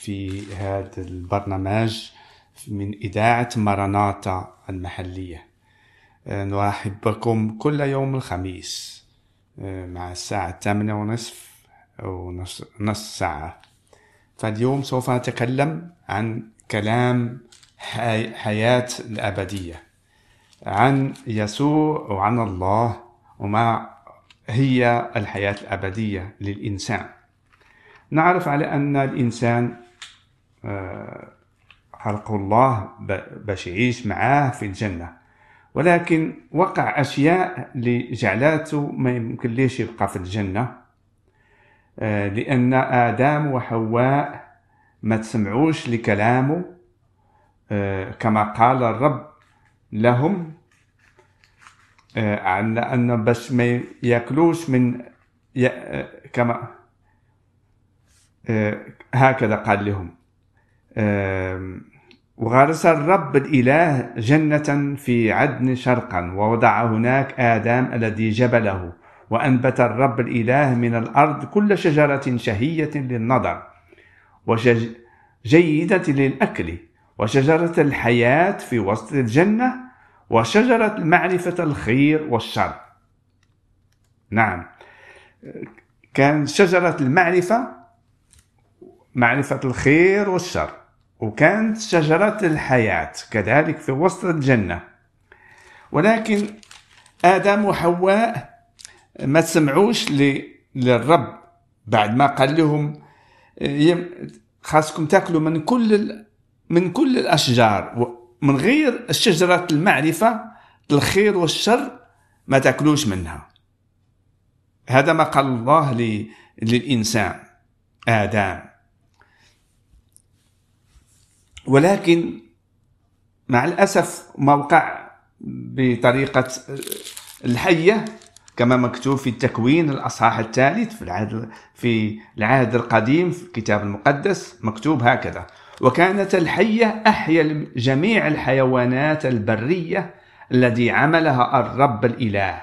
في هذا البرنامج من إذاعة مراناتا المحلية. نرحب بكم كل يوم الخميس مع الساعة الثامنة ونصف أو نص ساعة. فاليوم سوف نتكلم عن كلام حياة الأبدية عن يسوع وعن الله وما هي الحياة الأبدية للإنسان. نعرف على أن الإنسان خلقه الله باش يعيش معاه في الجنة. ولكن وقع أشياء اللي ما يمكن ليش يبقى في الجنة لأن آدم وحواء ما تسمعوش لكلامه كما قال الرب لهم عن أن باش ما يأكلوش من كما هكذا قال لهم. وغرس الرب الإله جنة في عدن شرقا ووضع هناك آدم الذي جبله وأنبت الرب الإله من الأرض كل شجرة شهية للنظر وجيدة للأكل وشجرة الحياة في وسط الجنة وشجرة معرفة الخير والشر. نعم. كان شجرة المعرفة معرفة الخير والشر. وكانت شجرة الحياة كذلك في وسط الجنة. ولكن آدم وحواء ما تسمعوش للرب. بعد ما قال لهم خاصكم تاكلوا من كل من كل الأشجار من غير شجرة المعرفة الخير والشر ما تاكلوش منها. هذا ما قال الله للإنسان آدم. ولكن مع الأسف ما وقع بطريقة الحية كما مكتوب في التكوين الأصحاح الثالث في العهد في العهد القديم في الكتاب المقدس مكتوب هكذا وكانت الحية أحيا جميع الحيوانات البرية الذي عملها الرب الإله.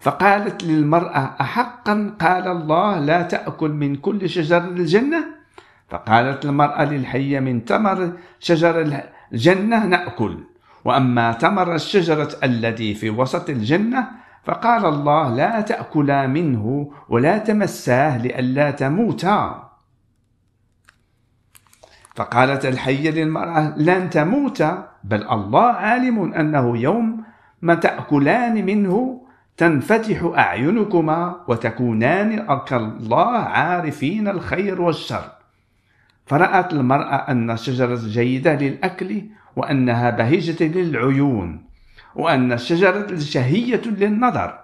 فقالت للمرأة احقا؟ قال الله لا تأكل من كل شجر الجنة؟ فقالت المرأة للحية من تمر شجر الجنة نأكل وأما تمر الشجرة الذي في وسط الجنة فقال الله لا تأكلا منه ولا تمساه لئلا تموتا. فقالت الحية للمرأة لن تموتا بل الله عالم أنه يوم ما تأكلان منه تنفتح أعينكما وتكونان كالله عارفين الخير والشر. فرأت المرأة أن الشجرة جيدة للأكل وأنها بهجة للعيون وأن الشجرة شهية للنظر.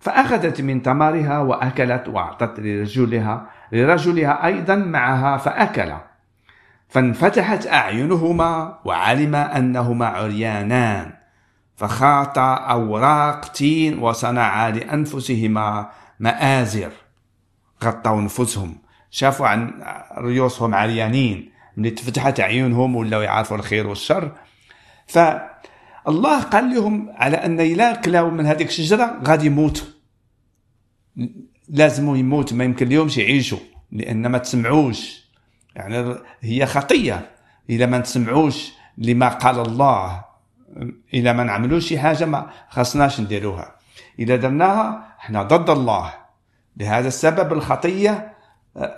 فأخذت من تمرها وأكلت وأعطت لرجلها لرجلها أيضا معها فأكل. فانفتحت أعينهما وعلم أنهما عريانان. فخاطا أوراق تين وصنعا لأنفسهما مآزر. غطوا نفوسهم شافوا عن ريوسهم عريانين من تفتحت عيونهم ولاو يعرفوا الخير والشر. ف الله قال لهم على أن الا كلاو من هذيك الشجرة غادي يموتوا لازم يموت ما يمكن لهمش يعيشوا لأن ما تسمعوش. يعني هي خطية. اذا ما نسمعوش لما قال الله اذا ما نعملوش شي حاجة ما خصناش نديروها. إذا درناها إحنا ضد الله. لهذا السبب الخطية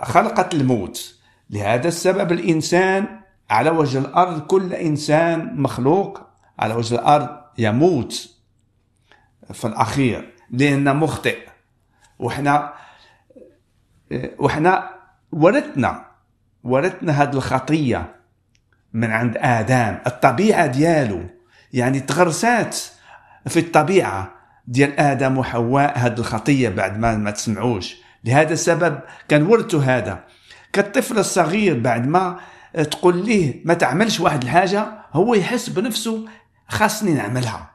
خلقت الموت. لهذا السبب الإنسان على وجه الأرض كل إنسان مخلوق على وجه الأرض يموت في الأخير لأنه مخطئ. وحنا وحنا ورثنا ورثنا هذه الخطية من عند آدم. الطبيعة ديالو يعني تغرسات في الطبيعة ديال آدم وحواء هذه الخطية بعد ما ما تسمعوش. لهذا السبب كان ورثوا هذا. كالطفل الصغير بعد ما تقول ليه ما تعملش واحد الحاجة هو يحس بنفسه خاصني نعملها.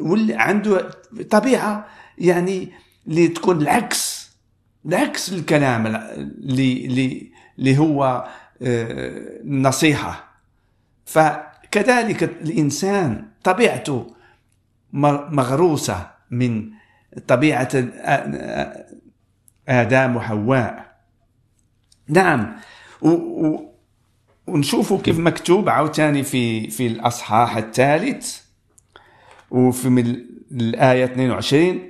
واللي عنده طبيعة يعني اللي تكون العكس العكس الكلام اللي اللي اللي هو آه، النصيحة. فكذلك الإنسان طبيعته مغروسة من طبيعة آدم وحواء. نعم. ونشوفوا كيف مكتوب عاوتاني في في الأصحاح الثالث وفي من الآية 22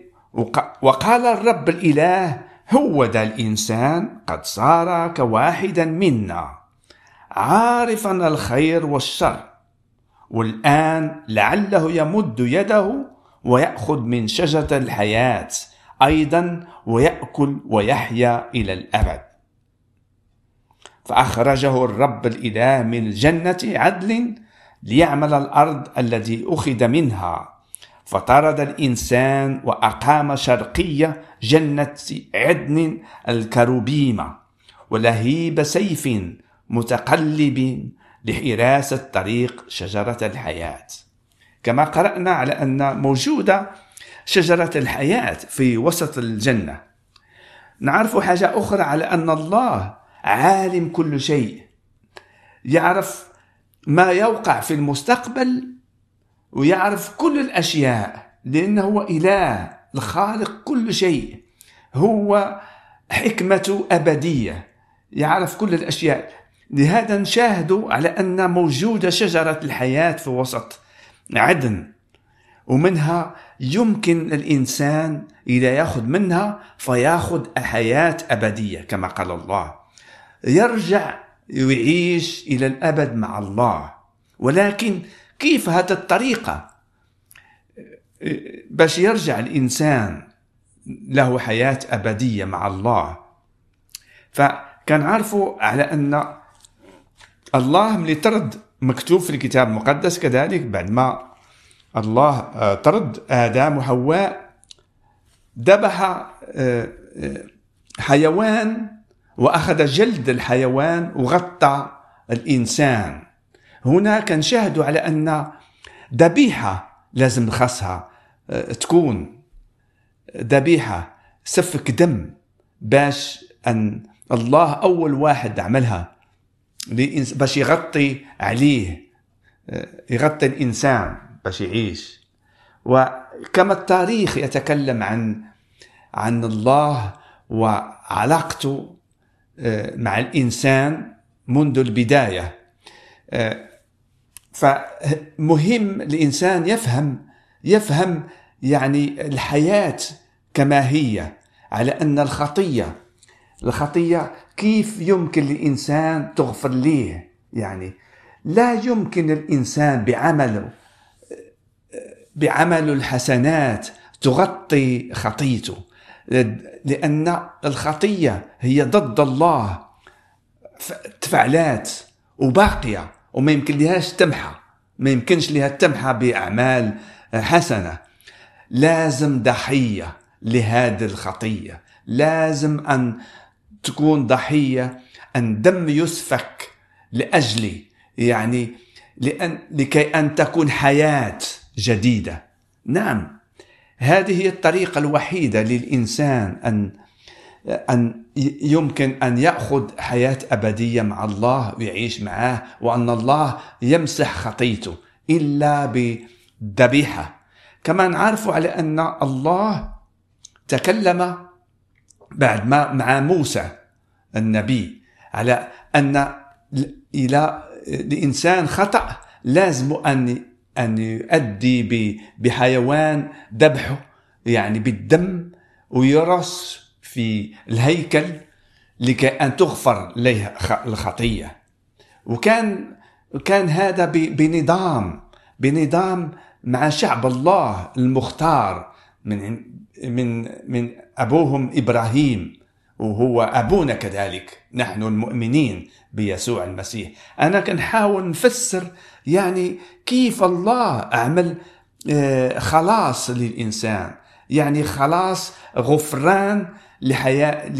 وقال الرب الإله هو ذا الإنسان قد صار كواحدا منا. عارفا الخير والشر. والآن لعله يمد يده ويأخذ من شجرة الحياة. أيضا ويأكل ويحيا إلى الأبد. فأخرجه الرب الإله من الجنة عدل ليعمل الأرض التي أخذ منها. فطرد الإنسان وأقام شرقية جنة عدن الكروبيمة ولهيب سيف متقلب لحراسة طريق شجرة الحياة. كما قرأنا على أن موجودة شجرة الحياة في وسط الجنة. نعرف حاجة أخرى على أن الله عالم كل شيء. يعرف ما يوقع في المستقبل ويعرف كل الأشياء لأنه هو إله الخالق كل شيء. هو حكمة أبدية. يعرف كل الأشياء. لهذا نشاهد على أن موجودة شجرة الحياة في وسط عدن ومنها يمكن الإنسان إذا يأخذ منها فيأخذ حياة أبدية كما قال الله. يرجع ويعيش إلى الأبد مع الله. ولكن كيف هذه الطريقة؟ باش يرجع الإنسان له حياة أبدية مع الله. فكان عارفوا على أن الله ملي طرد مكتوب في الكتاب المقدس كذلك بعد ما الله آه، طرد آدم وحواء ذبح آه، آه، حيوان وأخذ جلد الحيوان وغطى الإنسان. هنا كنشاهدوا على أن ذبيحة لازم نخصها تكون ذبيحة سفك دم باش أن الله أول واحد عملها باش يغطي عليه يغطي الإنسان. باش يعيش. وكما التاريخ يتكلم عن عن الله وعلاقته آه، مع الإنسان منذ البداية. آه، فمهم الإنسان يفهم يفهم يعني الحياة كما هي على أن الخطية الخطية كيف يمكن للإنسان تغفر ليه؟ يعني لا يمكن الإنسان بعمله بعمل الحسنات تغطي خطيته. لأن الخطية هي ضد الله. تفعلات وباقية وما يمكن لهاش تمحى. ما يمكنش لها تمحى بأعمال حسنة. لازم ضحية لهذه الخطية. لازم أن تكون ضحية أن دم يسفك لأجلي. يعني لأن لكي أن تكون حياة. جديدة. نعم هذه هي الطريقة الوحيدة للإنسان أن أن يمكن أن يأخذ حياة أبدية مع الله ويعيش معه وأن الله يمسح خطيته إلا بذبيحة كما نعرف على أن الله تكلم بعد ما مع موسى النبي على أن إلى الإنسان خطأ لازم أن أن يؤدي بحيوان ذبحه يعني بالدم ويرص في الهيكل لكي أن تغفر له الخطية. وكان كان هذا بنظام بنظام مع شعب الله المختار من من من أبوهم إبراهيم وهو أبونا كذلك نحن المؤمنين بيسوع المسيح. أنا كنحاول نفسر يعني كيف الله عمل آه، خلاص للإنسان؟ يعني خلاص غفران لحياة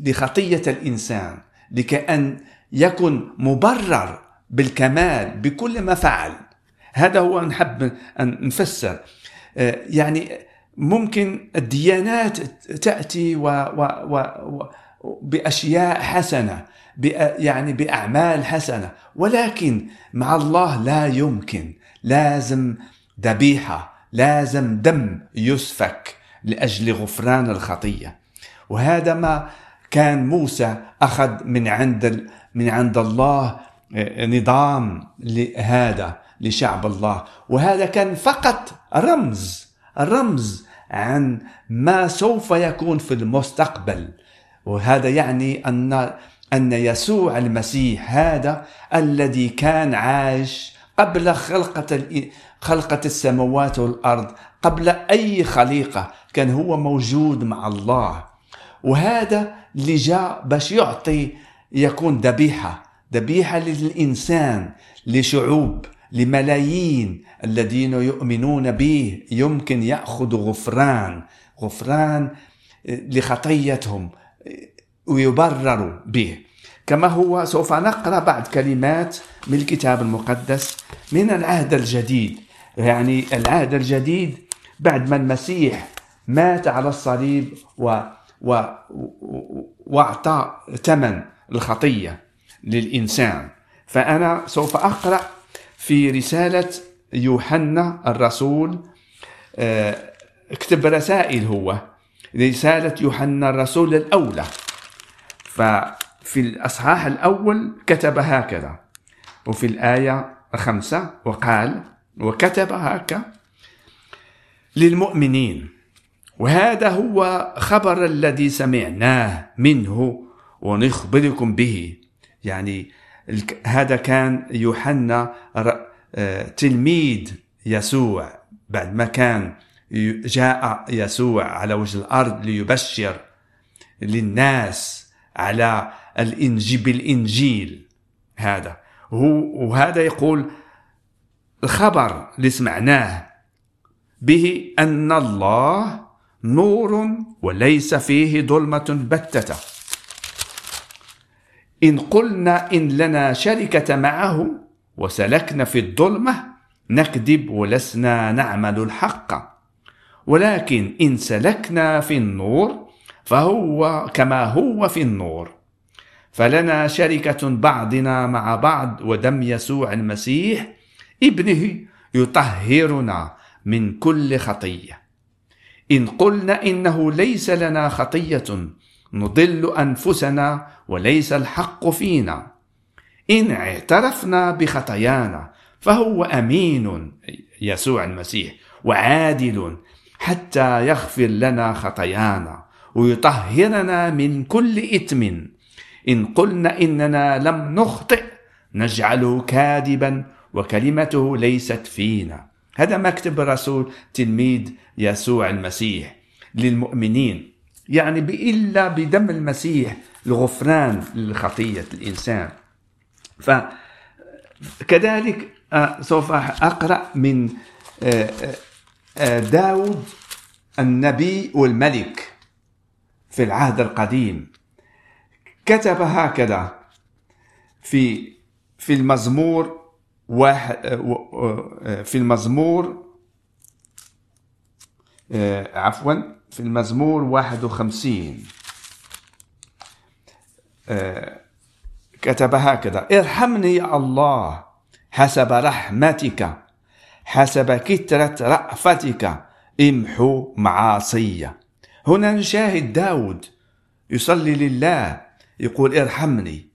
لخطية الإنسان لكأن يكن مبرر بالكمال بكل ما فعل. هذا هو نحب أن نفسر. آه، يعني ممكن الديانات تأتي و و و و بأشياء حسنة. يعني بأعمال حسنة. ولكن مع الله لا يمكن. لازم ذبيحة لازم دم يسفك لأجل غفران الخطية. وهذا ما كان موسى أخذ من عند من عند الله آه، نظام لهذا لشعب الله. وهذا كان فقط رمز رمز عن ما سوف يكون في المستقبل. وهذا يعني أن أن يسوع المسيح هذا الذي كان عايش قبل خلقة خلقة السماوات والأرض قبل أي خليقة كان هو موجود مع الله. وهذا اللي جاء باش يعطي يكون ذبيحة ذبيحة للإنسان لشعوب لملايين الذين يؤمنون به. يمكن يأخذوا غفران غفران لخطيتهم. ويبرروا به. كما هو سوف نقرأ بعض كلمات من الكتاب المقدس من العهد الجديد. يعني العهد الجديد بعد ما المسيح مات على الصليب و و وأعطى ثمن الخطية للإنسان. فأنا سوف أقرأ في رسالة يوحنا الرسول آه، اكتب رسائل هو. رسالة يوحنا الرسول الأولى. ففي الأصحاح الأول كتب هكذا وفي الآية خمسه وقال وكتب هكا للمؤمنين وهذا هو خبر الذي سمعناه منه ونخبركم به. يعني هذا كان يوحنا آه، تلميذ يسوع. بعد ما كان جاء يسوع على وجه الأرض ليبشر للناس على الانجيل بالإنجيل. هذا. وهذا يقول الخبر اللي سمعناه به أن الله نور وليس فيه ظلمة بتته إن قلنا إن لنا شركة معه وسلكنا في الظلمة نكذب ولسنا نعمل الحق. ولكن إن سلكنا في النور فهو كما هو في النور. فلنا شركة بعضنا مع بعض ودم يسوع المسيح ابنه يطهرنا من كل خطية. إن قلنا إنه ليس لنا خطية نضل أنفسنا وليس الحق فينا. إن اعترفنا بخطايانا فهو أمين يسوع المسيح وعادل حتى يغفر لنا خطايانا. ويطهرنا من كل إثم. إن قلنا إننا لم نخطئ نجعله كاذبا وكلمته ليست فينا. هذا ما كتب الرسول تلميذ يسوع المسيح للمؤمنين. يعني إلا بدم المسيح الغفران لخطية الإنسان. فكذلك آه، سوف أقرأ من آه، آه، داود النبي والملك. في العهد القديم. كتب هكذا في في المزمور واحد في المزمور عفوا في المزمور 51 كتب هكذا ارحمني يا الله حسب رحمتك حسب كثرة رأفتك امحو معاصي هنا نشاهد داود يصلي لله يقول ارحمني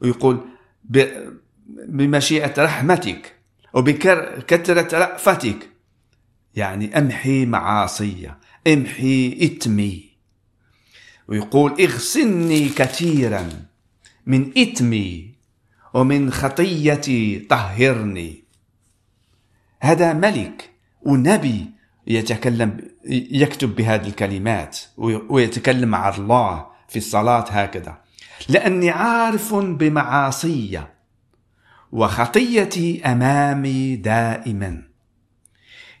ويقول بمشيئة رحمتك وبكثرة رأفتك. يعني امحي معاصي امحي إثمي. ويقول اغسلني كثيرا من إثمي ومن خطيتي طهرني. هذا ملك ونبي يتكلم يكتب بهذه الكلمات ويتكلم مع الله في الصلاة هكذا. لأني عارف بمعاصي وخطيتي أمامي دائما.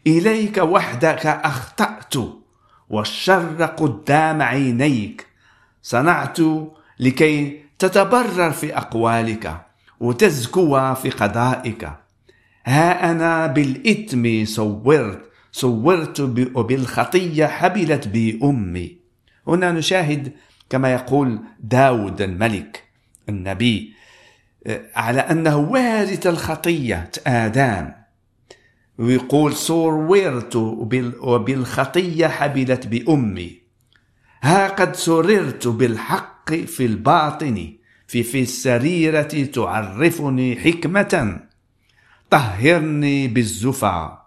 إليك وحدك أخطأت والشر قدام عينيك. صنعت لكي تتبرر في أقوالك وتزكو في قضائك. ها أنا بالإثم صورت صورت وبالخطية حبلت بي أمي هنا نشاهد كما يقول داود الملك النبي على أنه وارث الخطية آدم. ويقول صورت وبالخطية حبلت بأمي. ها قد سررت بالحق في الباطن في في السريرة تعرفني حكمة. طهرني بالزفا.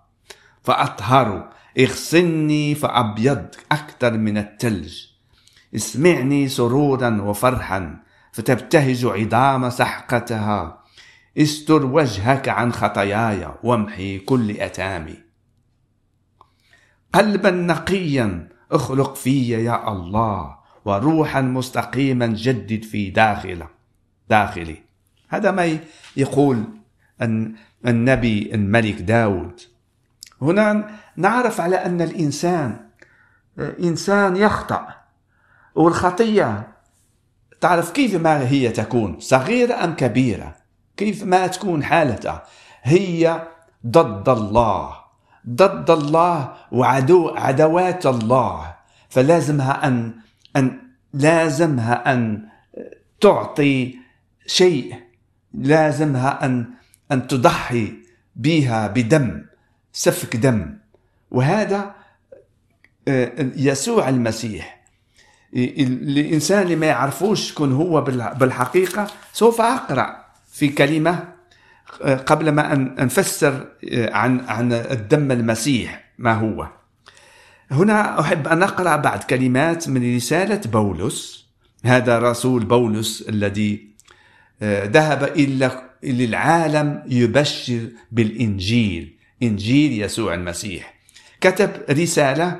فأطهر. اغسلني فأبيض أكثر من الثلج. اسمعني سرورا وفرحا فتبتهج عظام سحقتها. استر وجهك عن خطاياي وامحي كل أتامي. قلبا نقيا اخلق في يا الله وروحا مستقيما جدد في داخله داخلي. هذا ما يقول النبي الملك داود. هنا نعرف على أن الإنسان إنسان يخطأ. والخطية تعرف كيف ما هي تكون؟ صغيرة أم كبيرة؟ كيف ما تكون حالتها؟ هي ضد الله. ضد الله وعدو عدوات الله. فلازمها أن أن لازمها أن تعطي شيء. لازمها أن أن تضحي بها بدم. سفك دم. وهذا آه، يسوع المسيح. الإنسان اللي ما يعرفوش شكون هو بالحقيقة سوف أقرأ في كلمة آه، قبل ما أن نفسر آه، عن عن الدم المسيح ما هو. هنا أحب أن أقرأ بعض كلمات من رسالة بولس. هذا رسول بولس الذي ذهب إلى للعالم يبشر بالإنجيل. إنجيل يسوع المسيح. كتب رسالة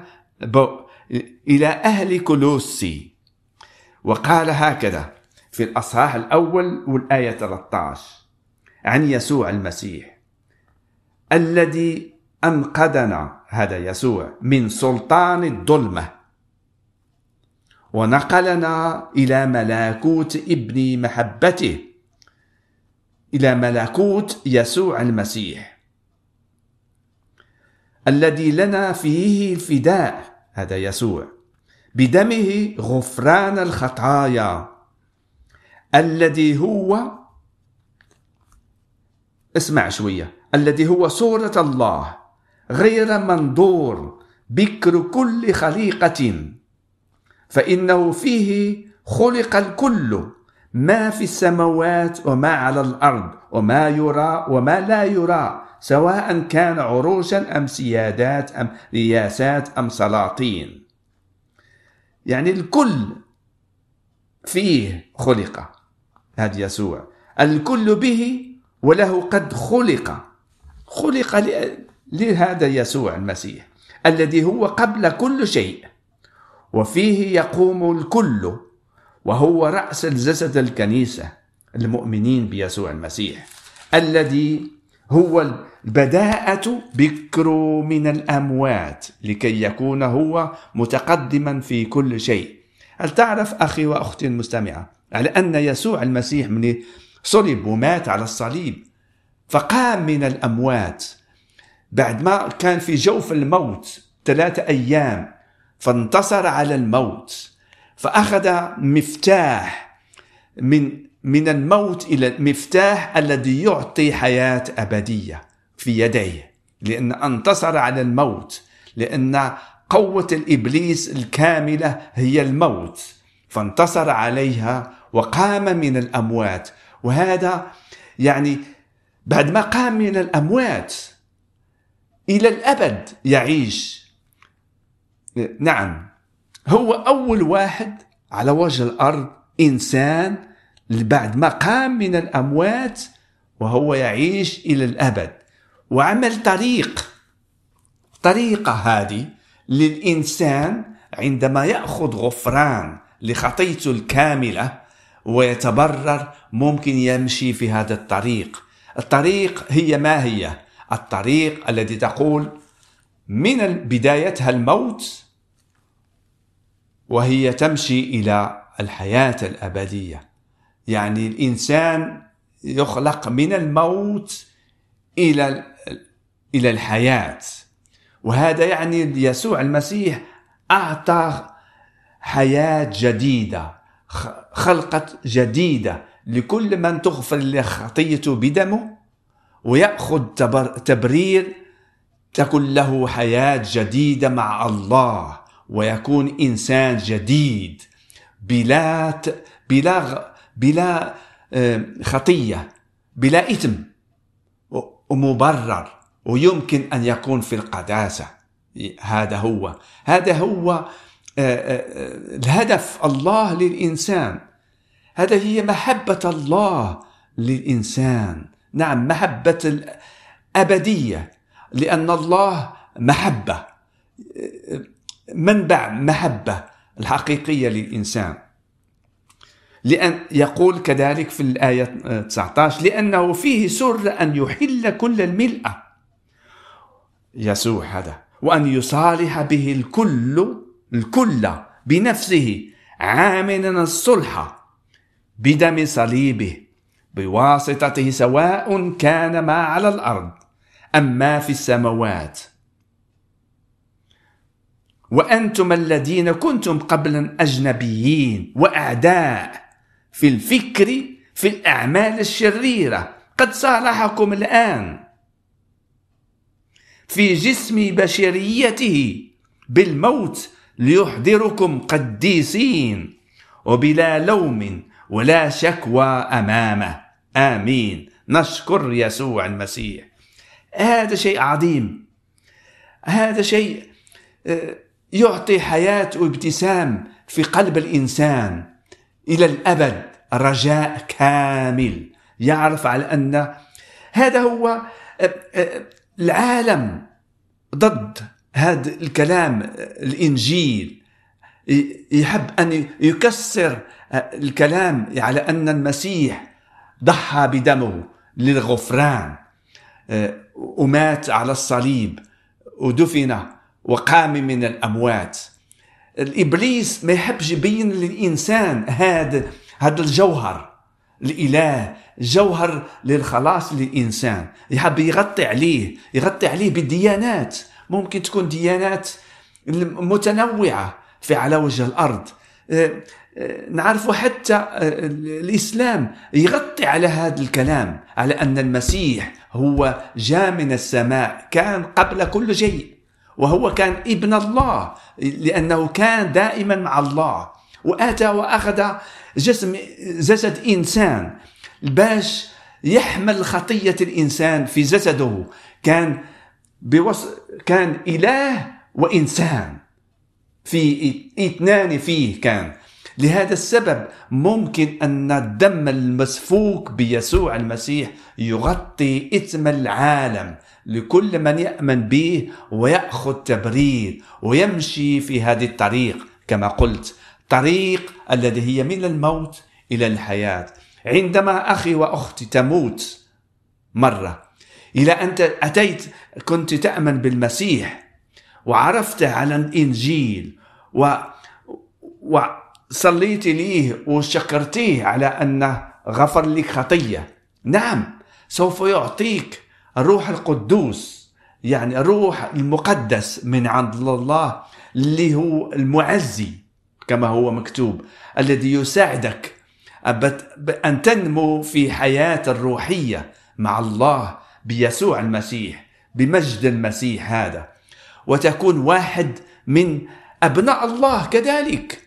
إلى أهل كولوسي وقال هكذا في الأصحاح الأول والآية 13 عن يسوع المسيح. الذي أنقذنا هذا يسوع من سلطان الظلمة. ونقلنا إلى ملكوت ابن محبته إلى ملكوت يسوع المسيح. الذي لنا فيه الفداء هذا يسوع. بدمه غفران الخطايا. الذي هو اسمع شوية. الذي هو صورة الله غير منظور بكر كل خليقة. فإنه فيه خلق الكل ما في السماوات وما على الأرض وما يرى وما لا يرى. سواء كان عروشا أم سيادات أم رياسات أم سلاطين. يعني الكل فيه خلق هذا يسوع. الكل به وله قد خلق. خلق لهذا يسوع المسيح الذي هو قبل كل شيء. وفيه يقوم الكل وهو رأس الجسد الكنيسة المؤمنين بيسوع المسيح الذي هو البداءة بكر من الأموات لكي يكون هو متقدما في كل شيء. هل تعرف أخي وأختي المستمعة على أن يسوع المسيح من صلب ومات على الصليب فقام من الأموات بعد ما كان في جوف الموت ثلاثة أيام فانتصر على الموت فأخذ مفتاح من من الموت إلى المفتاح الذي يعطي حياة أبدية في يديه لأن انتصر على الموت لأن قوة الإبليس الكاملة هي الموت. فانتصر عليها وقام من الأموات. وهذا يعني بعد ما قام من الأموات إلى الأبد يعيش. نعم هو أول واحد على وجه الأرض إنسان بعد ما قام من الأموات وهو يعيش إلى الأبد. وعمل طريق طريقة هذه للإنسان عندما يأخذ غفران لخطيته الكاملة ويتبرر ممكن يمشي في هذا الطريق. الطريق هي ما هي؟ الطريق الذي تقول من بدايتها الموت وهي تمشي إلى الحياة الأبدية. يعني الإنسان يخلق من الموت إلى إلى الحياة. وهذا يعني يسوع المسيح أعطى حياة جديدة خلقة جديدة لكل من تغفر خطيته بدمه ويأخذ تبرير تكن له حياة جديدة مع الله ويكون إنسان جديد. بلا بلا بلا آه، خطية بلا إثم ومبرر ويمكن أن يكون في القداسة. هذا هو هذا هو آه، آه، الهدف الله للإنسان. هذا هي محبة الله للإنسان. نعم محبة الأبدية لأن الله محبة منبع محبة الحقيقية للإنسان. لأن يقول كذلك في الآية 19 لأنه فيه سر أن يحل كل الملء. يسوع هذا وأن يصالح به الكل الكل بنفسه عاملا الصلح بدم صليبه بواسطته سواء كان ما على الأرض أم ما في السماوات. وأنتم الذين كنتم قبلا أجنبيين وأعداء في الفكر في الأعمال الشريرة. قد صالحكم الآن. في جسم بشريته بالموت ليحضركم قديسين. وبلا لوم ولا شكوى أمامه. آمين. نشكر يسوع المسيح. هذا شيء عظيم. هذا شيء آه، يعطي حياة وابتسام في قلب الإنسان إلى الأبد. رجاء كامل. يعرف على أن هذا هو آه، آه، العالم ضد هذا الكلام الإنجيل. يحب أن يكسر الكلام على أن المسيح ضحى بدمه للغفران. ومات على الصليب ودفن وقام من الأموات. الإبليس ما يحبش يبين للإنسان هذا هذا الجوهر الإله جوهر للخلاص للإنسان. يحب يغطي عليه يغطي عليه بالديانات. ممكن تكون ديانات متنوعه في على وجه الأرض. أه، أه، نعرف حتى أه، الإسلام يغطي على هذا الكلام على أن المسيح هو جاء من السماء كان قبل كل شيء وهو كان ابن الله لأنه كان دائما مع الله. وأتى وأخذ جسم جسد إنسان باش يحمل خطية الإنسان في جسده. كان بوص... كان إله وإنسان في اثنان فيه كان. لهذا السبب ممكن أن الدم المسفوك بيسوع المسيح يغطي إثم العالم لكل من يأمن به ويأخذ تبرير ويمشي في هذه الطريق. كما قلت طريق الذي هي من الموت إلى الحياة. عندما أخي وأختي تموت مرة إلى أن أتيت كنت تأمن بالمسيح وعرفت على الإنجيل و وصليت ليه وشكرتيه على أنه غفر لك خطية. نعم سوف يعطيك الروح القدوس يعني الروح المقدس من عند الله اللي هو المعزي. كما هو مكتوب الذي يساعدك أن تنمو في حياة الروحية مع الله بيسوع المسيح بمجد المسيح هذا. وتكون واحد من أبناء الله كذلك.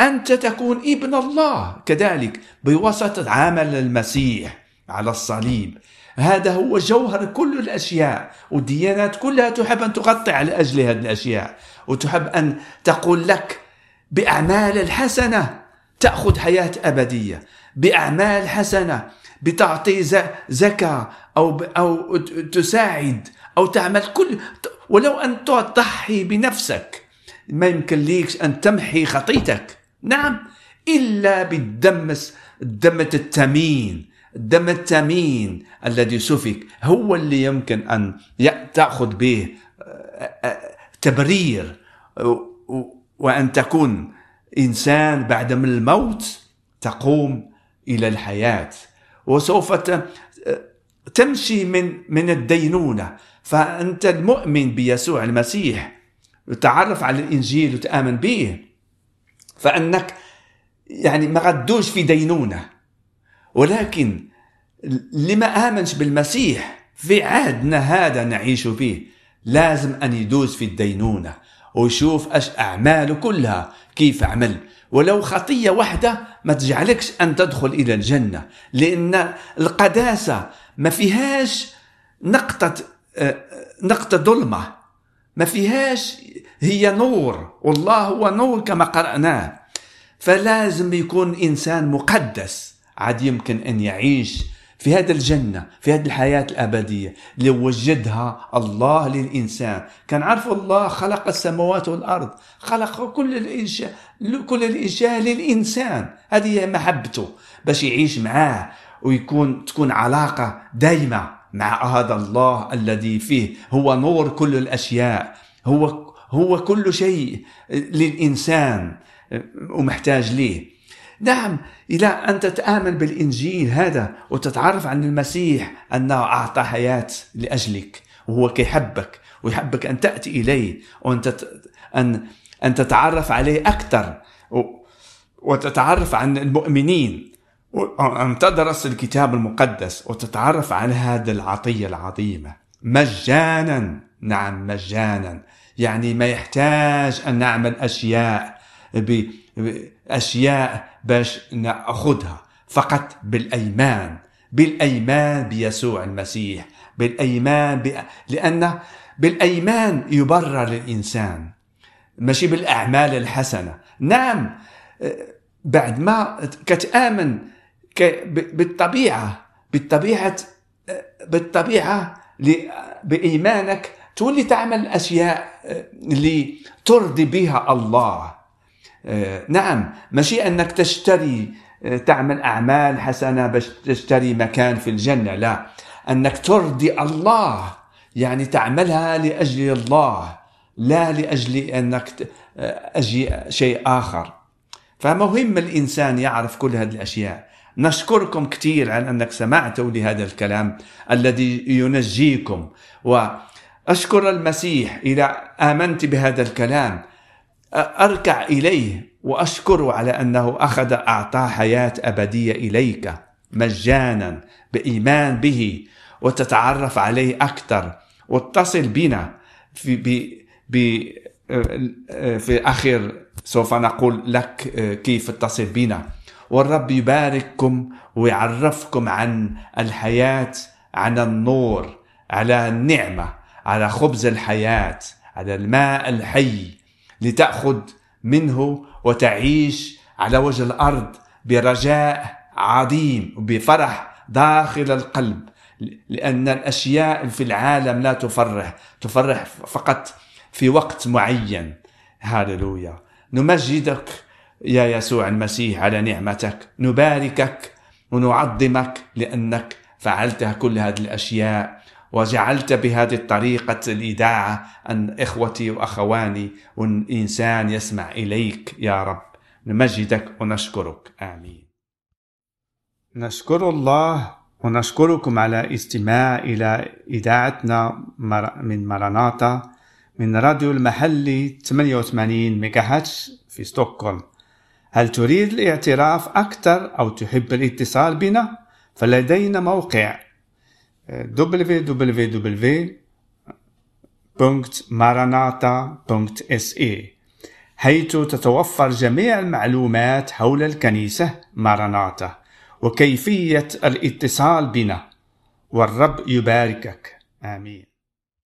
أنت تكون ابن الله كذلك بواسطة عمل المسيح على الصليب. هذا هو جوهر كل الأشياء والديانات كلها تحب أن تغطي على أجل هذه الأشياء. وتحب أن تقول لك بأعمال الحسنة تأخذ حياة أبدية. بأعمال حسنة بتعطي زكاة أو أو تساعد أو تعمل كل ولو أن تضحي بنفسك. ما يمكن ليك أن تمحي خطيتك. نعم إلا بالدم الدم الثمين الدم الثمين الذي سفك هو اللي يمكن أن تأخذ به تبرير. وأن تكون إنسان بعد من الموت تقوم إلى الحياة. وسوف تمشي من من الدينونة. فأنت المؤمن بيسوع المسيح وتعرف على الإنجيل وتآمن به. فأنك يعني ما غدوش في دينونة. ولكن اللي ما آمنش بالمسيح في عهدنا هذا نعيش فيه. لازم أن يدوز في الدينونة. ويشوف أش أعماله كلها. كيف عمل؟ ولو خطية واحدة ما تجعلكش أن تدخل إلى الجنة. لأن القداسة ما فيهاش نقطة آه، نقطة ظلمة. ما فيهاش هي نور. والله هو نور كما قرأناه فلازم يكون إنسان مقدس. عاد يمكن أن يعيش في هذا الجنة في هذه الحياة الأبدية اللي وجدها الله للإنسان. كان عارف الله خلق السماوات والأرض خلق كل الإنشاء كل الإنشاء للإنسان. هذه هي محبته باش يعيش معاه ويكون تكون علاقة دائمة مع هذا الله الذي فيه. هو نور كل الأشياء هو هو كل شيء للإنسان ومحتاج ليه. نعم إلى أن تتآمن بالإنجيل هذا وتتعرف عن المسيح أنه أعطى حياة لأجلك وهو كيحبك ويحبك أن تأتي إليه وأن أن أن تتعرف عليه أكثر وتتعرف عن المؤمنين وأن تدرس الكتاب المقدس وتتعرف على هذه العطية العظيمة. مجانا نعم مجانا. يعني ما يحتاج أن نعمل أشياء بأشياء باش نأخذها. فقط بالأيمان. بالأيمان بيسوع المسيح. بالأيمان ب... لأن بالأيمان يبرر الإنسان. ماشي بالأعمال الحسنة. نعم بعد ما كتآمن بالطبيعة. بالطبيعة بالطبيعة بإيمانك تولي تعمل أشياء اللي ترضي بها الله. آه، نعم ماشي أنك تشتري آه، تعمل أعمال حسنة باش تشتري مكان في الجنة لا. أنك ترضي الله يعني تعملها لأجل الله لا لأجل أنك آه، أجي شيء آخر. فمهم الإنسان يعرف كل هذه الأشياء. نشكركم كثير على أنك سمعتوا لهذا الكلام الذي ينجيكم. وأشكر المسيح اذا آمنت بهذا الكلام. أركع إليه واشكره على أنه أخذ أعطى حياة أبدية إليك مجانا بإيمان به وتتعرف عليه أكثر واتصل بنا في ب ب في آخر سوف نقول لك كيف اتصل بنا. والرب يبارككم ويعرفكم عن الحياة عن النور على النعمة على خبز الحياة على الماء الحي. لتأخذ منه وتعيش على وجه الأرض برجاء عظيم وبفرح داخل القلب لأن الأشياء في العالم لا تفرح تفرح فقط في وقت معين. هاللويا. نمجدك يا يسوع المسيح على نعمتك نباركك ونعظمك لأنك فعلت كل هذه الأشياء. وجعلت بهذه الطريقة الإذاعة أن إخوتي وأخواني والإنسان يسمع إليك يا رب. نمجدك ونشكرك. آمين. نشكر الله ونشكركم على استماع إلى إذاعتنا من مراناتا من راديو المحلي 88 ميجاهاتش في ستوكهولم. هل تريد الاعتراف أكثر أو تحب الاتصال بنا؟ فلدينا موقع www.maranata.se حيث تتوفر جميع المعلومات حول الكنيسة ماراناتا وكيفية الاتصال بنا. والرب يباركك. آمين.